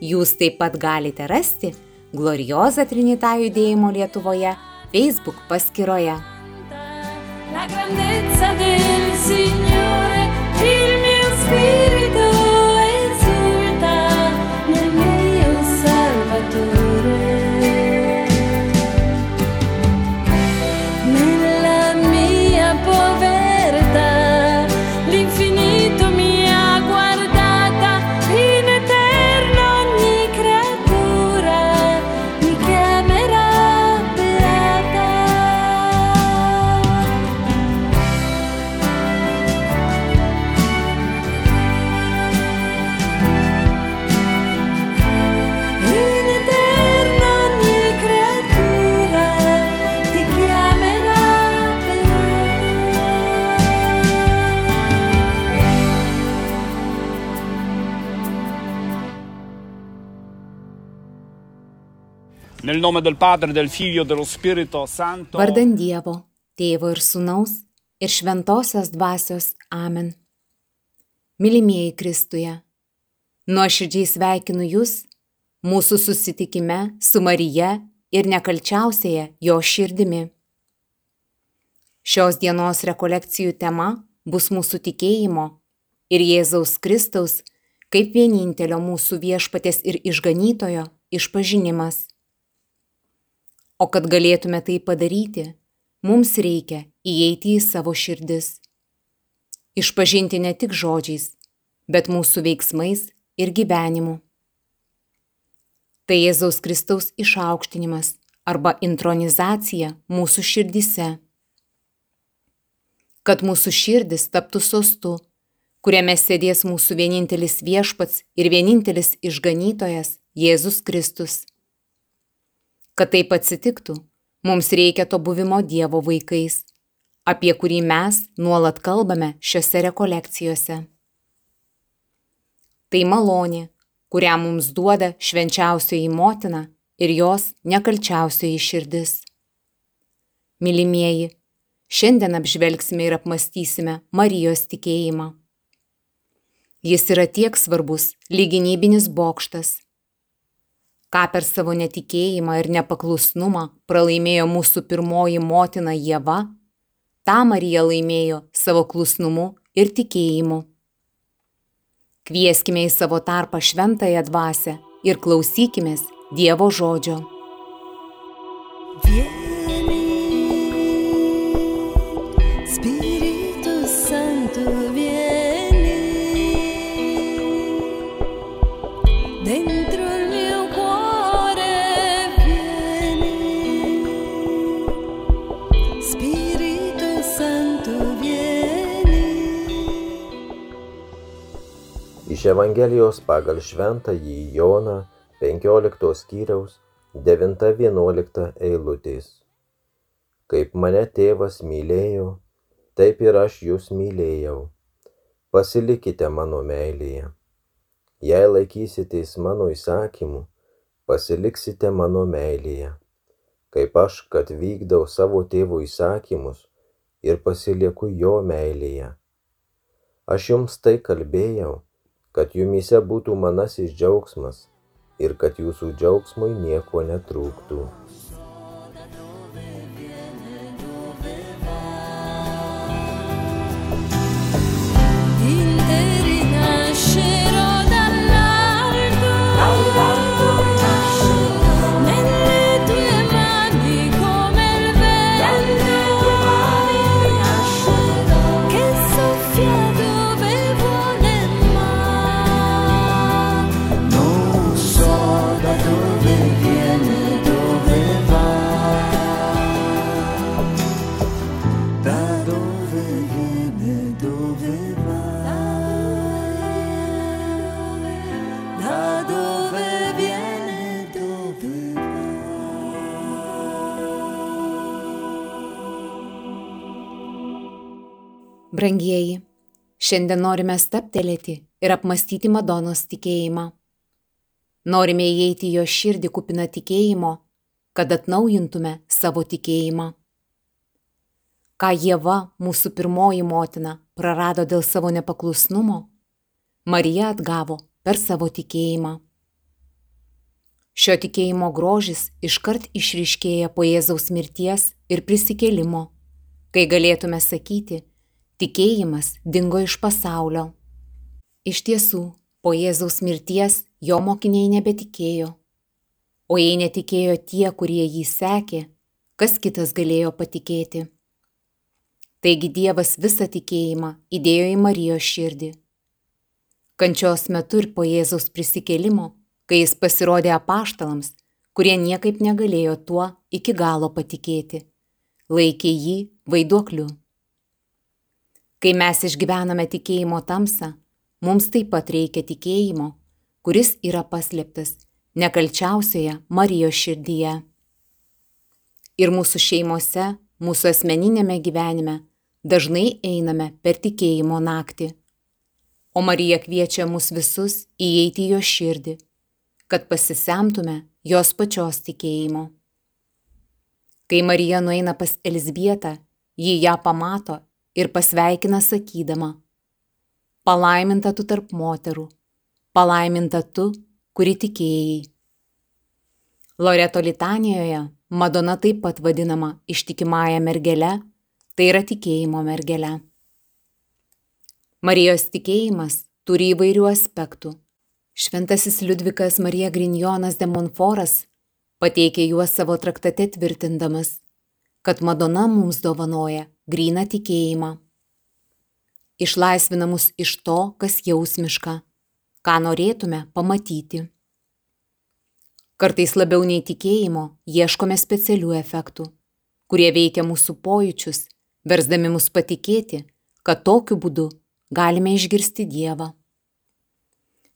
Jūs taip pat galite rasti Glorioza Trinita judėjimo Lietuvoje Facebook paskyroje. La grandezza del Signore, il mio spirito nome del Padre, del Figlio e dello Spirito Santo. Vardan Dievo, Tėvo ir Sūnaus ir Šventosios Dvasios Amen. Mylimieji Kristuje, nuoširdžiai sveikinu Jūs mūsų susitikime su Marija ir nekalčiausiaja jo širdimi. Šios dienos rekolekcijų tema bus mūsų tikėjimo ir Jėzaus Kristaus kaip vienintelio mūsų viešpatės ir išganytojo išpažinimas. O kad galėtume tai padaryti, mums reikia įeiti į savo širdis. Išpažinti ne tik žodžiais, bet mūsų veiksmais ir gyvenimu. Tai Jėzaus Kristaus išaukštinimas arba intronizacija mūsų širdise. Kad mūsų širdis taptų sostu, kuriame sėdės mūsų vienintelis viešpats ir vienintelis išganytojas Jėzus Kristus. Kad taip atsitiktų, mums reikia to buvimo Dievo vaikais, apie kurį mes nuolat kalbame šiuose rekolekcijose. Tai malonė, kurią mums duoda švenčiausioji motina ir jos nekalčiausioji širdis. Mylimieji, šiandien apžvelgsime ir apmastysime Marijos tikėjimą. Jis yra tiek svarbus, lyginybinis bokštas, ką per savo netikėjimą ir nepaklusnumą pralaimėjo mūsų pirmoji motina Jėva, tą Marija laimėjo savo klusnumu ir tikėjimu. Kvieskime į savo tarpą šventąją dvasę ir klausykimės Dievo žodžio. Vieni, Iš Evangelijos pagal šventąjį Joną 15 skyriaus 9-11 eilutės. Kaip mane tėvas mylėjo, taip ir aš jūs mylėjau. Pasilikite mano meilėje. Jei laikysitės mano įsakymų, pasiliksite mano meilėje. Kaip aš, kad vykdau savo tėvo įsakymus ir pasilieku jo meilėje. Aš jums tai kalbėjau, kad jumise būtų manasis džiaugsmas ir kad jūsų džiaugsmui nieko netrūktų. Brangieji, šiandien norime staptelėti ir apmastyti Madonos tikėjimą. Norime įeiti jo širdį kupiną tikėjimo, kad atnaujintume savo tikėjimą. Ką Jėva, mūsų pirmoji motina, prarado dėl savo nepaklusnumo, Marija atgavo per savo tikėjimą. Šio tikėjimo grožis iškart išryškėja po Jėzaus mirties ir prisikėlimo, kai galėtume sakyti, tikėjimas dingo iš pasaulio. Iš tiesų, po Jėzaus mirties jo mokiniai nebetikėjo. O jei netikėjo tie, kurie jį sekė, kas kitas galėjo patikėti? Taigi Dievas visą tikėjimą įdėjo į Marijos širdį. Kančios metu ir po Jėzaus prisikėlimo, kai jis pasirodė apaštalams, kurie niekaip negalėjo tuo iki galo patikėti, laikė jį vaiduokliu. Kai mes išgyvename tikėjimo tamsą, mums taip pat reikia tikėjimo, kuris yra paslėptas nekalčiausioje Marijos širdyje. Ir mūsų šeimose, mūsų asmeninėme gyvenime dažnai einame per tikėjimo naktį. O Marija kviečia mus visus įeiti į jo širdį, kad pasisemtume jos pačios tikėjimo. Kai Marija nueina pas Elzbietą, ji ją pamato ir pasveikina sakydama, palaiminta tu tarp moterų, palaiminta tu, kuri tikėjai. Loreto litanijoje Madona taip pat vadinama ištikimąją mergelę, tai yra tikėjimo mergelė. Marijos tikėjimas turi įvairių aspektų. Šventasis Liudvikas Marija Grinjonas de Monforas pateikė juos savo traktate tvirtindamas, kad Madona mums dovanoja gryną tikėjimą. Išlaisvina mus iš to, kas jausmiška, ką norėtume pamatyti. Kartais labiau nei tikėjimo ieškome specialių efektų, kurie veikia mūsų pojūčius, versdami mus patikėti, kad tokiu būdu galime išgirsti Dievą.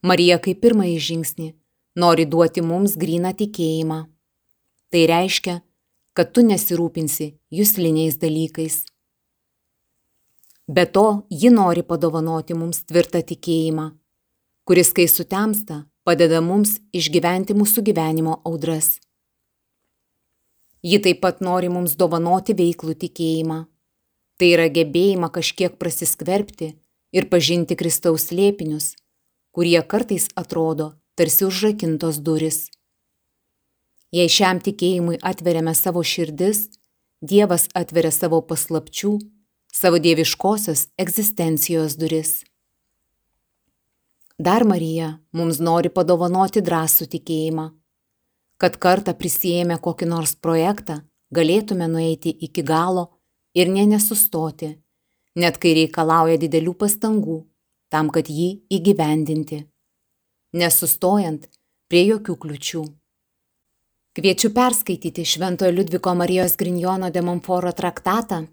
Marija kaip pirmąjį žingsnį nori duoti mums gryną tikėjimą. Tai reiškia, kad tu nesirūpinsi jūsliniais dalykais. Be to, ji nori padovanoti mums tvirtą tikėjimą, kuris, kai sutemsta, padeda mums išgyventi mūsų gyvenimo audras. Ji taip pat nori mums dovanoti veiklų tikėjimą. Tai yra gebėjimą kažkiek prasiskverbti ir pažinti Kristaus slėpinius, kurie kartais atrodo tarsi užrakintos duris. Jei šiam tikėjimui atveriame savo širdis, Dievas atveria savo paslapčių, savo dieviškosios egzistencijos duris. Dar Marija mums nori padovanoti drąsų tikėjimą, kad kartą prisėmę kokį nors projektą galėtume nueiti iki galo ir ne nesustoti, net kai reikalauja didelių pastangų tam, kad jį įgyvendinti, nesustojant prie jokių kliučių. Kviečiu perskaityti Šventojo Liudviko Marijos Grinjono de Monforo traktatą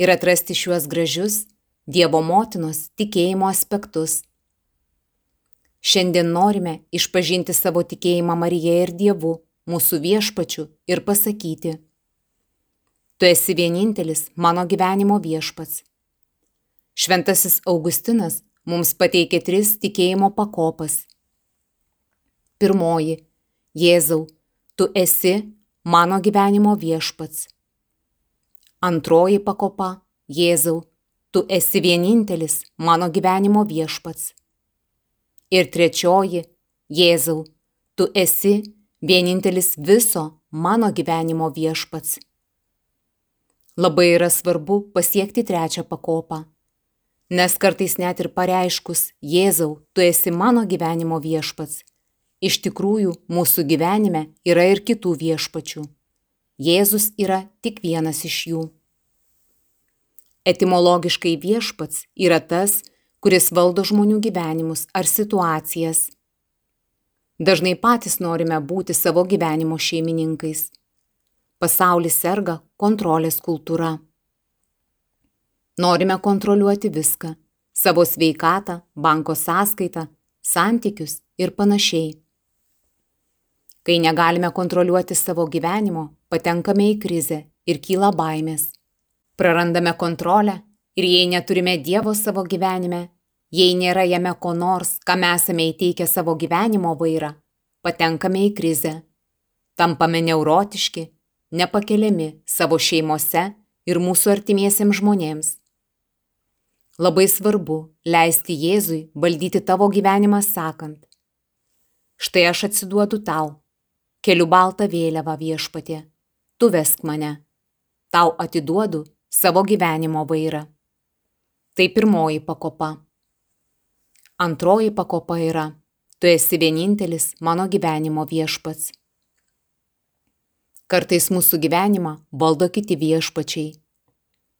ir atrasti šiuos gražius Dievo motinos tikėjimo aspektus. Šiandien norime išpažinti savo tikėjimą Marija ir Dievu, mūsų viešpačiu ir pasakyti, Tu esi vienintelis mano gyvenimo viešpats. Šventasis Augustinas mums pateikė tris tikėjimo pakopas. Pirmoji - Jėzau, tu esi mano gyvenimo viešpats. Antroji pakopa Jėzau, tu esi vienintelis mano gyvenimo viešpats. Ir trečioji, Jėzau, tu esi vienintelis viso mano gyvenimo viešpats. Labai yra svarbu pasiekti trečią pakopą. Nes kartais net ir pareiškus, Jėzau, tu esi mano gyvenimo viešpats, iš tikrųjų mūsų gyvenime yra ir kitų viešpačių. Jėzus yra tik vienas iš jų. Etimologiškai viešpats yra tas, kuris valdo žmonių gyvenimus ar situacijas. Dažnai patys norime būti savo gyvenimo šeimininkais. Pasaulis serga kontrolės kultūra. Norime kontroliuoti viską - savo sveikatą, banko sąskaitą, santykius ir panašiai. Kai negalime kontroliuoti savo gyvenimo, patenkame į krizę ir kyla baimės. Prarandame kontrolę ir jei neturime Dievo savo gyvenime, jei nėra jame ko nors, kam esame įteikę savo gyvenimo vairą, patenkame į krizę. Tampame neurotiški, nepakeliami savo šeimose ir mūsų artimiesiems žmonėms. Labai svarbu leisti Jėzui valdyti tavo gyvenimą sakant, štai aš atsiduodu tau, keliu baltą vėliavą viešpatė, tu vesk mane, tau atiduodu savo gyvenimo vairą. Tai pirmoji pakopa. Antroji pakopa yra, tu esi vienintelis mano gyvenimo viešpats. Kartais mūsų gyvenimą valdo kiti viešpačiai.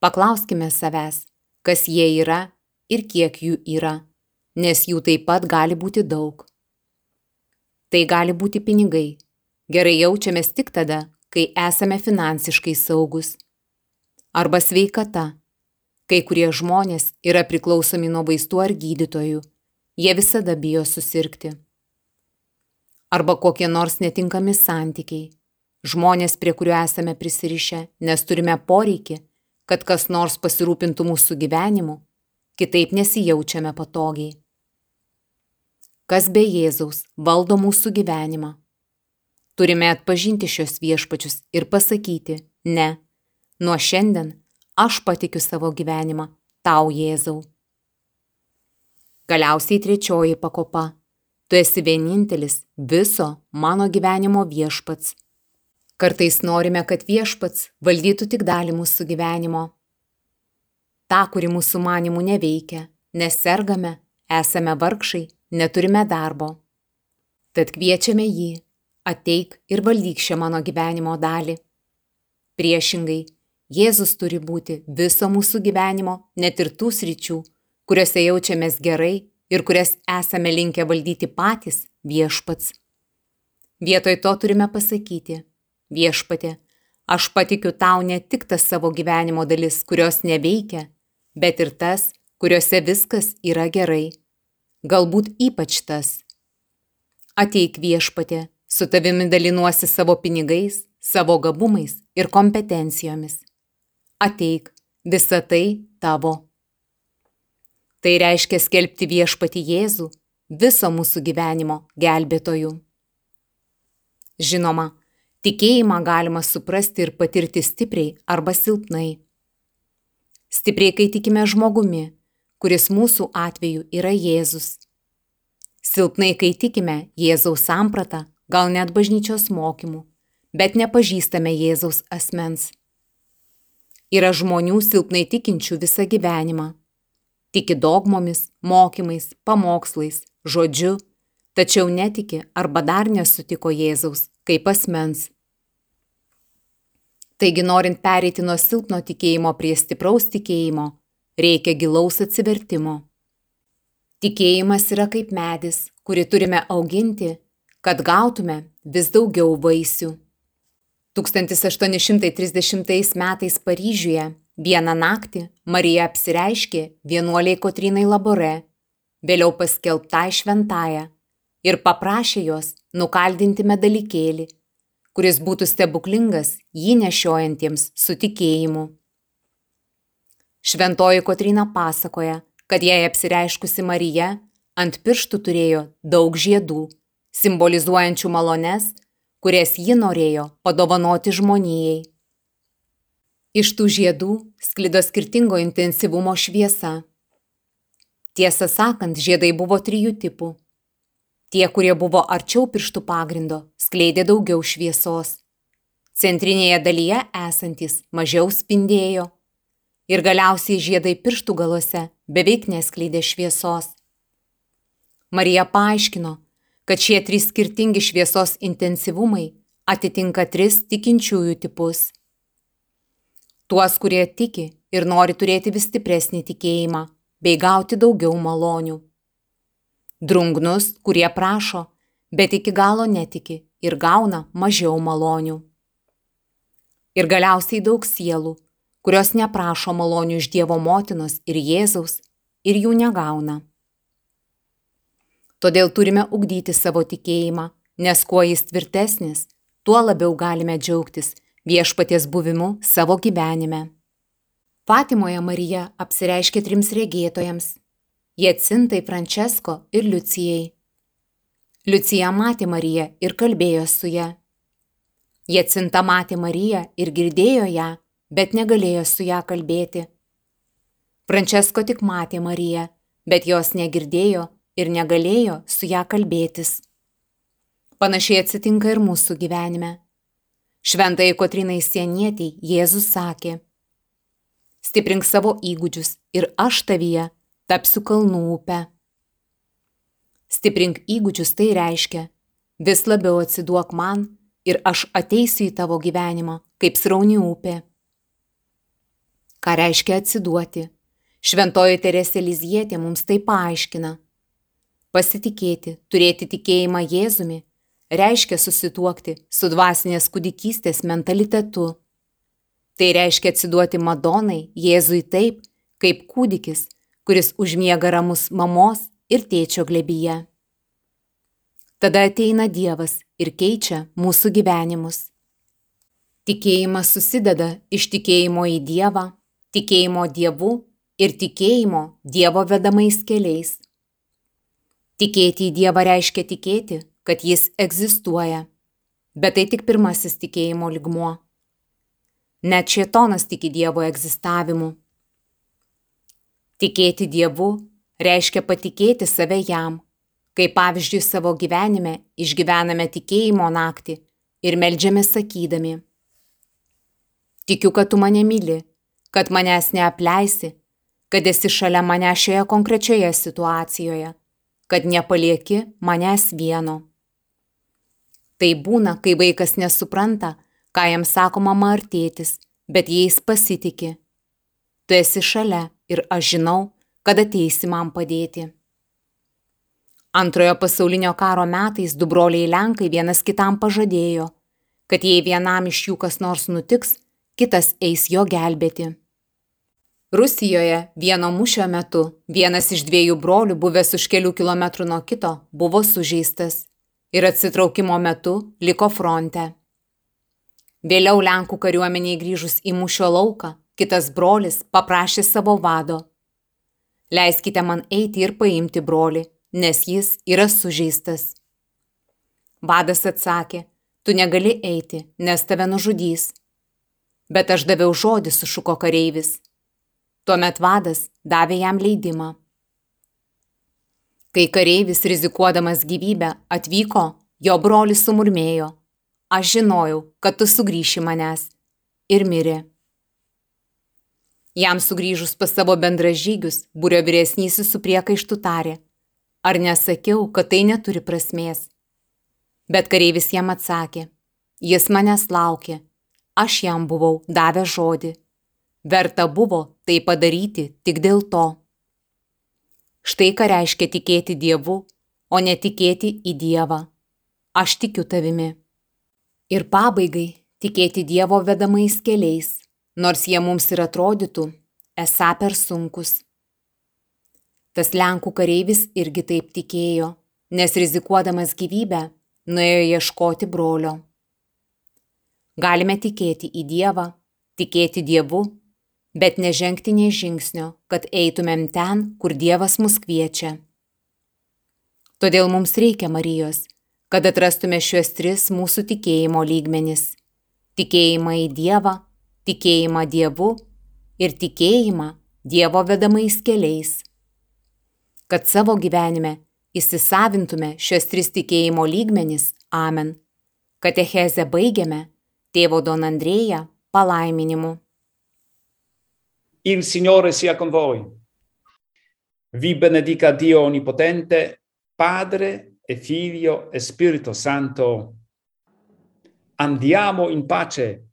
Paklauskime savęs, kas jie yra ir kiek jų yra, nes jų taip pat gali būti daug. Tai gali būti pinigai. Gerai jaučiamės tik tada, kai esame finansiškai saugus. Arba sveikata. Kai kurie žmonės yra priklausomi nuo vaistų ar gydytojų. Jie visada bijo susirgti. Arba kokie nors netinkami santykiai. Žmonės, prie kurių esame prisirišę, nes turime poreikį kad kas nors pasirūpintų mūsų gyvenimu, kitaip nesijaučiame patogiai. Kas be Jėzaus valdo mūsų gyvenimą? Turime atpažinti šios viešpačius ir pasakyti, ne, nuo šiandien aš patikiu savo gyvenimą tau Jėzau. Galiausiai trečioji pakopa. Tu esi vienintelis viso mano gyvenimo viešpats. Kartais norime, kad viešpats valdytų tik dalį mūsų gyvenimo. Ta, kuri mūsų manimų neveikia, nes sergame, esame vargšai, neturime darbo. Tad kviečiame jį, ateik ir valdyk šią mano gyvenimo dalį. Priešingai, Jėzus turi būti viso mūsų gyvenimo, net ir tų sričių, kuriuose jaučiamės gerai ir kurias esame linkę valdyti patys viešpats. Vietoj to turime pasakyti, Viešpatė, aš patikiu tau ne tik tas savo gyvenimo dalis, kurios neveikia, bet ir tas, kuriuose viskas yra gerai. Galbūt ypač tas. Ateik viešpatė, su tavimi dalinuosi savo pinigais, savo gabumais ir kompetencijomis. Ateik, visa tai tavo. Tai reiškia skelbti viešpati Jėzų viso mūsų gyvenimo gelbėtojų. Žinoma, Tikėjimą galima suprasti ir patirti stipriai arba silpnai. Stipriai, kai tikime žmogumi, kuris mūsų atveju yra Jėzus. Silpnai, kai tikime Jėzaus sampratą, gal net bažnyčios mokymų, bet nepažįstame Jėzaus asmens. Yra žmonių silpnai tikinčių visą gyvenimą. Tiki dogmomis, mokymais, pamokslais, žodžiu, tačiau netiki arba dar nesutiko Jėzaus kaip asmens. Taigi, norint pereiti nuo silpno tikėjimo prie stipraus tikėjimo, reikia gilaus atsivertimo. Tikėjimas yra kaip medis, kurį turime auginti, kad gautume vis daugiau vaisių. 1830 metais Paryžiuje vieną naktį Marija apsireiškė vienuoliai Kotrinai Labore, vėliau paskelbtai šventąją, ir paprašė jos nukaldinti medalikėlį, kuris būtų stebuklingas jį nešiojantiems su tikėjimu. Šventoji Kotrina pasakoja, kad jai apsireiškusi Marija ant pirštų turėjo daug žiedų, simbolizuojančių malones, kurias ji norėjo padovanoti žmonijai. Iš tų žiedų sklido skirtingo intensyvumo šviesa. Tiesą sakant, žiedai buvo trijų tipų. Tie, kurie buvo arčiau pirštų pagrindo, skleidė daugiau šviesos. Centrinėje dalyje esantis mažiau spindėjo. Ir galiausiai žiedai pirštų galuose beveik neskleidė šviesos. Marija paaiškino, kad šie trys skirtingi šviesos intensyvumai atitinka tris tikinčiųjų tipus. Tuos, kurie tiki ir nori turėti vis stipresnį tikėjimą bei gauti daugiau malonių. Drungnus, kurie prašo, bet iki galo netiki ir gauna mažiau malonių. Ir galiausiai daug sielų, kurios neprašo malonių iš Dievo motinos ir Jėzaus ir jų negauna. Todėl turime ugdyti savo tikėjimą, nes kuo jis tvirtesnis, tuo labiau galime džiaugtis viešpaties buvimu savo gyvenime. Fatimoje Marija apsireiškė trims regėtojams - Jacintai, Francesko ir Liucijai. Liucija matė Mariją ir kalbėjo su ją. Jacinta matė Mariją ir girdėjo ją, bet negalėjo su ją kalbėti. Francesko tik matė Mariją, bet jos negirdėjo ir negalėjo su ją kalbėtis. Panašiai atsitinka ir mūsų gyvenime. Šventai Kotrinai Sienietiai Jėzus sakė, stiprink savo įgūdžius ir aš tavyje tapsiu kalnų upę. Stiprink įgūdžius tai reiškia, vis labiau atsiduok man ir aš ateisiu į tavo gyvenimą kaip srauni upė. Ką reiškia atsiduoti? Šventoji Teresė Lizietė mums tai paaiškina. Pasitikėti, turėti tikėjimą Jėzumi reiškia susituokti su dvasinės kūdikystės mentalitetu. Tai reiškia atsiduoti Madonai, Jėzui taip, kaip kūdikis, kuris užmiega ramus mamos ir tėčio glebyje. Tada ateina Dievas ir keičia mūsų gyvenimus. Tikėjimas susideda iš tikėjimo į Dievą, tikėjimo Dievu ir tikėjimo Dievo vedamais keliais. Tikėti į Dievą reiškia tikėti, kad Jis egzistuoja, bet tai tik pirmasis tikėjimo ligmuo. Net šietonas tiki Dievo egzistavimu. Tikėti Dievu reiškia patikėti save jam, kai pavyzdžiui savo gyvenime išgyvename tikėjimo naktį ir melžiame sakydami. Tikiu, kad tu mane myli, kad manęs neapleisi, kad esi šalia mane šioje konkrečioje situacijoje, kad nepalieki manęs vieno. Tai būna, kai vaikas nesupranta, ką jam sako mama ar tėtis, bet jais pasitikė. Tu esi šalia ir aš žinau, kad ateisi man padėti. Antrojo pasaulinio karo metais du broliai Lenkai vienas kitam pažadėjo, kad jei vienam iš jų kas nors nutiks, kitas eis jo gelbėti. Rusijoje vieno mūšio metu vienas iš dviejų brolių, buvęs už kelių kilometrų nuo kito, buvo sužeistas ir atsitraukimo metu liko fronte. Vėliau Lenkų kariuomeniai grįžus į mūšio lauką, kitas brolis paprašė savo vado. Leiskite man eiti ir paimti brolį, nes jis yra sužeistas. Vadas atsakė, tu negali eiti, nes tave nužudys. Bet aš daviau žodį, sušuko kareivis. Tuomet vadas davė jam leidimą. Kai kareivis rizikuodamas gyvybę atvyko, jo brolis sumurmėjo aš žinojau, kad tu sugrįši manęs. Ir mirė. Jam sugrįžus pas savo bendražygius, būrio vyresnysis su priekaištu tarė, ar nesakiau, kad tai neturi prasmės. Bet kareivis jam atsakė, jis manęs laukė, aš jam buvau davęs žodį. Verta buvo tai padaryti tik dėl to. Štai ką reiškia tikėti Dievu, o netikėti į Dievą. Aš tikiu tavimi. Ir pabaigai tikėti Dievo vedamais keliais, nors jie mums ir atrodytų esą per sunkus. Tas Lenkų kareivis irgi taip tikėjo, nes rizikuodamas gyvybę nuėjo ieškoti brolio. Galime tikėti į Dievą, tikėti Dievu, bet nežengti nei žingsnio, kad eitumėm ten, kur Dievas mus kviečia. Todėl mums reikia Marijos, kad atrastume šiuos tris mūsų tikėjimo lygmenis - tikėjimą į Dievą, tikėjimą Dievu ir tikėjimą Dievo vedamais keliais. Kad savo gyvenime įsisavintume šios tris tikėjimo lygmenis, amen. Katechezę baigiame tėvo Don Andrėja palaiminimu. Il Signore sia con voi. Vi benedica Dio Onnipotente, Padre e Figlio e Spirito Santo. Andiamo in pace.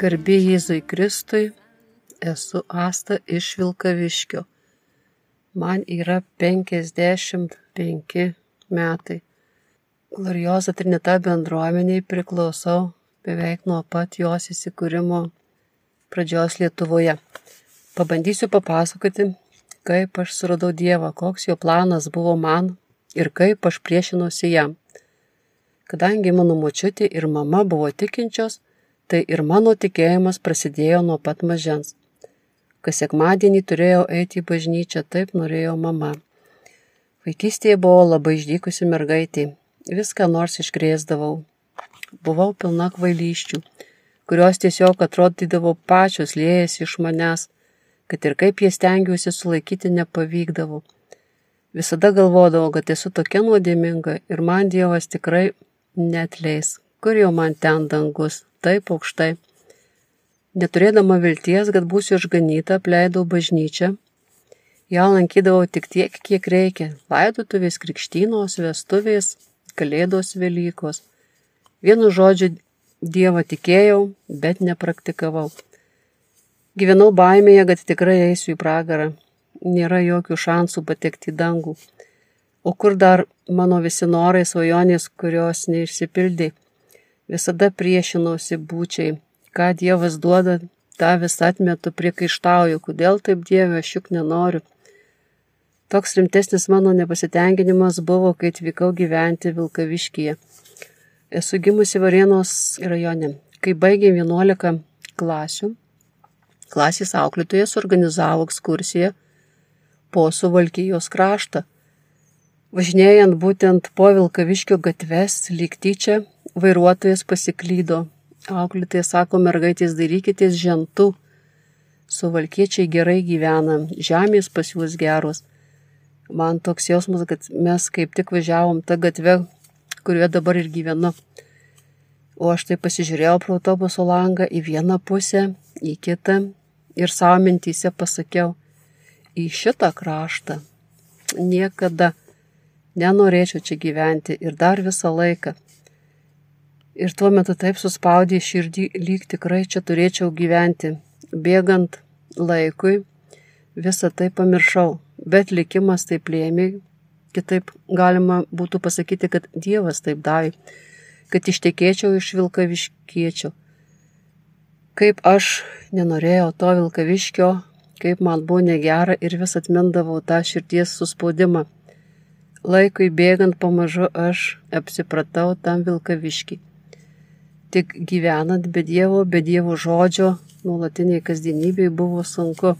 Garbė Jėzui Kristui, esu Asta iš Vilkaviškio. Man yra 55 metai. Glorioza Trinita bendruomeniai priklausau beveik nuo pat jos įsikūrimo pradžios Lietuvoje. Pabandysiu papasakoti, kaip aš suradau Dievą, koks jo planas buvo man ir kaip aš priešinausi jam. Kadangi mano močiutė ir mama buvo tikinčios, tai ir mano tikėjimas prasidėjo nuo pat mažens. Kas sekmadienį turėjau eiti į bažnyčią, taip norėjo mama. Vaikystėje buvo labai išdykusi mergaitė, viską nors iškrėsdavau. Buvau pilna kvailyščių, kurios tiesiog atrodydavo pačios liejasi iš manęs, kad ir kaip jie stengiuosi sulaikyti nepavykdavo. Visada galvodavau, kad esu tokia nuodėminga ir man Dievas tikrai netleis, kur jau man ten dangus, taip aukštai. Neturėdama vilties, kad būsiu išganyta, apleidau bažnyčią. Ja lankydavau tik tiek, kiek reikia - laidotuvės, krikštynos, vestuvės, kalėdos, Velykos. Vienu žodžiu, Dievą tikėjau, bet nepraktikavau. Gyvenau baimėje, kad tikrai eisiu į pragarą. Nėra jokių šansų patekti į dangų. O kur dar mano visi norai, svajonės, kurios neišsipildė? Visada priešinausi būčiai. Ką Dievas duoda, tą vis atmetu, priekaištauju, kodėl taip Dieve aš juk nenoriu. Toks rimtesnis mano nepasitenkinimas buvo, kai atvykau gyventi Vilkaviškyje. Esu gimusi Varėnos rajone. Kai baigėm 11 klasių, klasės auklėtojas organizavo ekskursiją po Suvalkyjos kraštą. Važinėjant būtent po Vilkaviškio gatves, lyg tyčia, vairuotojas pasiklydo. Auklėtė sako, mergaitės darykitės žentų. Suvalkiečiai gerai gyvena, žemės pas juos geros. Man toks jausmas, kad mes kaip tik važiavom tą gatvę, kurioje dabar ir gyvenu. O aš tai pasižiūrėjau pro autobuso langą į vieną pusę, į kitą ir savo mintyse pasakiau, į šitą kraštą niekada nenorėčiau čia gyventi ir dar visą laiką. Ir tuo metu taip suspaudė širdį, lyg tikrai čia turėčiau gyventi. Bėgant laikui visą tai pamiršau, bet likimas taip lėmė, kitaip galima būtų pasakyti, kad Dievas taip davė, kad ištekėčiau iš Vilkaviškiečio. Kaip aš nenorėjau to Vilkaviškio, kaip man buvo negera ir vis atmindavau tą širties suspaudimą. Laikui bėgant pamažu aš apsipratau tam Vilkaviškį tik gyvenant be Dievo, be Dievo žodžio, nuolatiniai kasdienybei buvo sunku.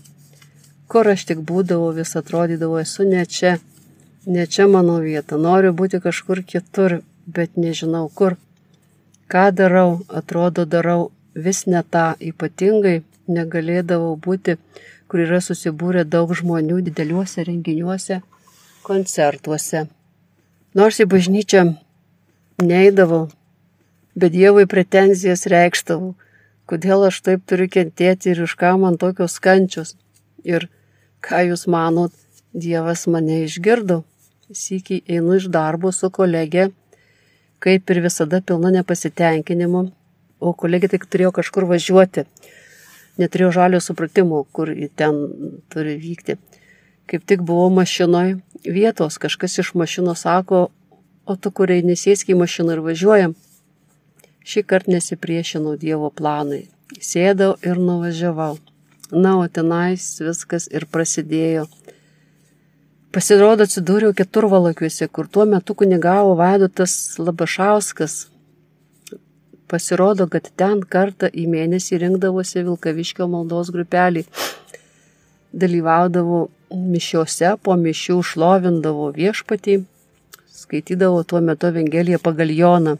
Kur aš tik būdavau, vis atrodydavau, esu ne čia, ne čia mano vieta, noriu būti kažkur kitur, bet nežinau kur. Ką darau, atrodo darau vis ne tą, ypatingai negalėdavau būti, kur yra susibūrę daug žmonių dideliuose renginiuose, koncertuose. Nors į bažnyčią neįdavau, bet Dievui pretenzijas reikštavau, kodėl aš taip turiu kentėti ir iš ką man tokios kančios. Ir ką jūs manot, Dievas mane išgirdo. Sykį einu iš darbo su kolegė, kaip ir visada pilna nepasitenkinimo, o kolegė tik turėjo kažkur važiuoti. Neturėjau žalio supratimo, kur ten turi vykti. Kaip tik buvau mašinoje, vietos kažkas iš mašinos sako, o tu kuriai nesėsk į mašiną ir važiuojam. Šį kartą nesipriešinau Dievo planui. Sėdau ir nuvažiavau. Na, o tenais viskas ir prasidėjo. Pasirodo, atsidūriau keturvalakiuose, kur tuo metu kunigavo Vaidotas Labašauskas. Pasirodo, kad ten kartą į mėnesį rinkdavosi Vilkaviškio maldos grupelį. Dalyvaudavo mišiuose, po mišių šlovindavo viešpatį, skaitydavo tuo metu Evangeliją pagal Joną.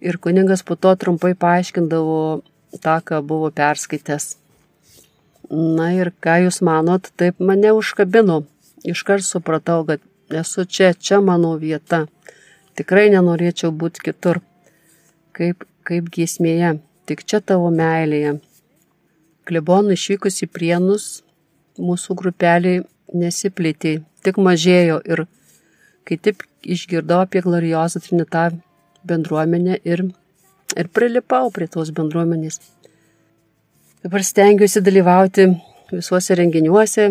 Ir kuningas po to trumpai paaiškindavo tą, ką buvo perskaitęs. Na ir ką jūs manot, taip mane užkabino iškart supratau, kad esu čia, čia mano vieta. Tikrai nenorėčiau būti kitur, kaip, kaip giesmėje, tik čia tavo meilėje. Klebonų išvykus į prienus, mūsų grupeliai nesiplėtė, tik mažėjo ir kai taip išgirdau apie gloriozą Trinitą bendruomenę ir, ir prilipau prie tos bendruomenės. Dabar stengiuosi dalyvauti visuose renginiuose,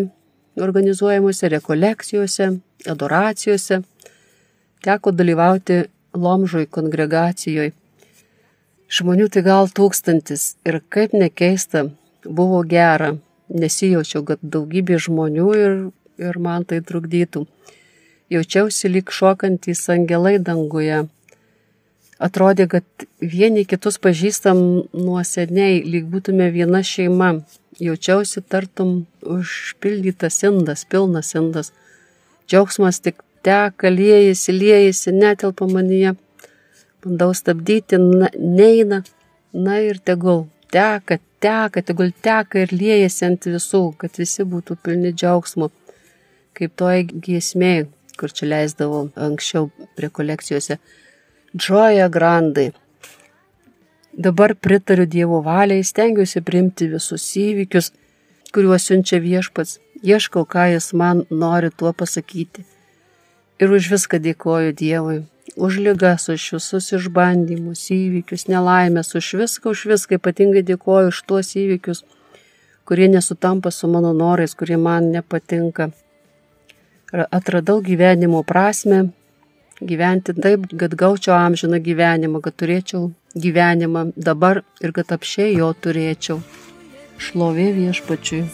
organizuojamuose rekolekcijose, adoracijose. Teko dalyvauti Lomžoj kongregacijoje. Žmonių tai gal tūkstantis ir kaip nekeista, buvo gera, nesijaučiau, kad daugybė žmonių ir, ir man tai trukdytų. Jaučiausi lyg šokantys angelai danguje. Atrodė, kad vieni kitus pažįstam nuo seniai, lyg būtume viena šeima, jaučiausi tartum užpildytas indas, pilnas indas. Džiaugsmas tik teka, liejasi, liejasi, netelpa manyje. Bandau stabdyti, na, neina, na ir tegul teka, teka, tegul teka ir liejasi ant visų, kad visi būtų pilni džiaugsmo. Kaip toje giesmėje, kur čia leisdavau anksčiau prie kolekcijose. Džoja grandai, Dabar pritariu Dievo valiai, stengiuosi priimti visus įvykius, kuriuos siunčia viešpats, ieškau, ką jis man nori tuo pasakyti. Ir už viską dėkoju Dievui, už lygas, už visus išbandymus, įvykius, nelaimės, už viską, už viską, ypatingai dėkoju už tuos įvykius, kurie nesutampa su mano norais, kurie man nepatinka. Atradau gyvenimo prasme, gyventi taip, kad gaučiau amžiną gyvenimą, kad turėčiau gyvenimą dabar ir kad apšiai jo turėčiau. Šlovė viešpačiui.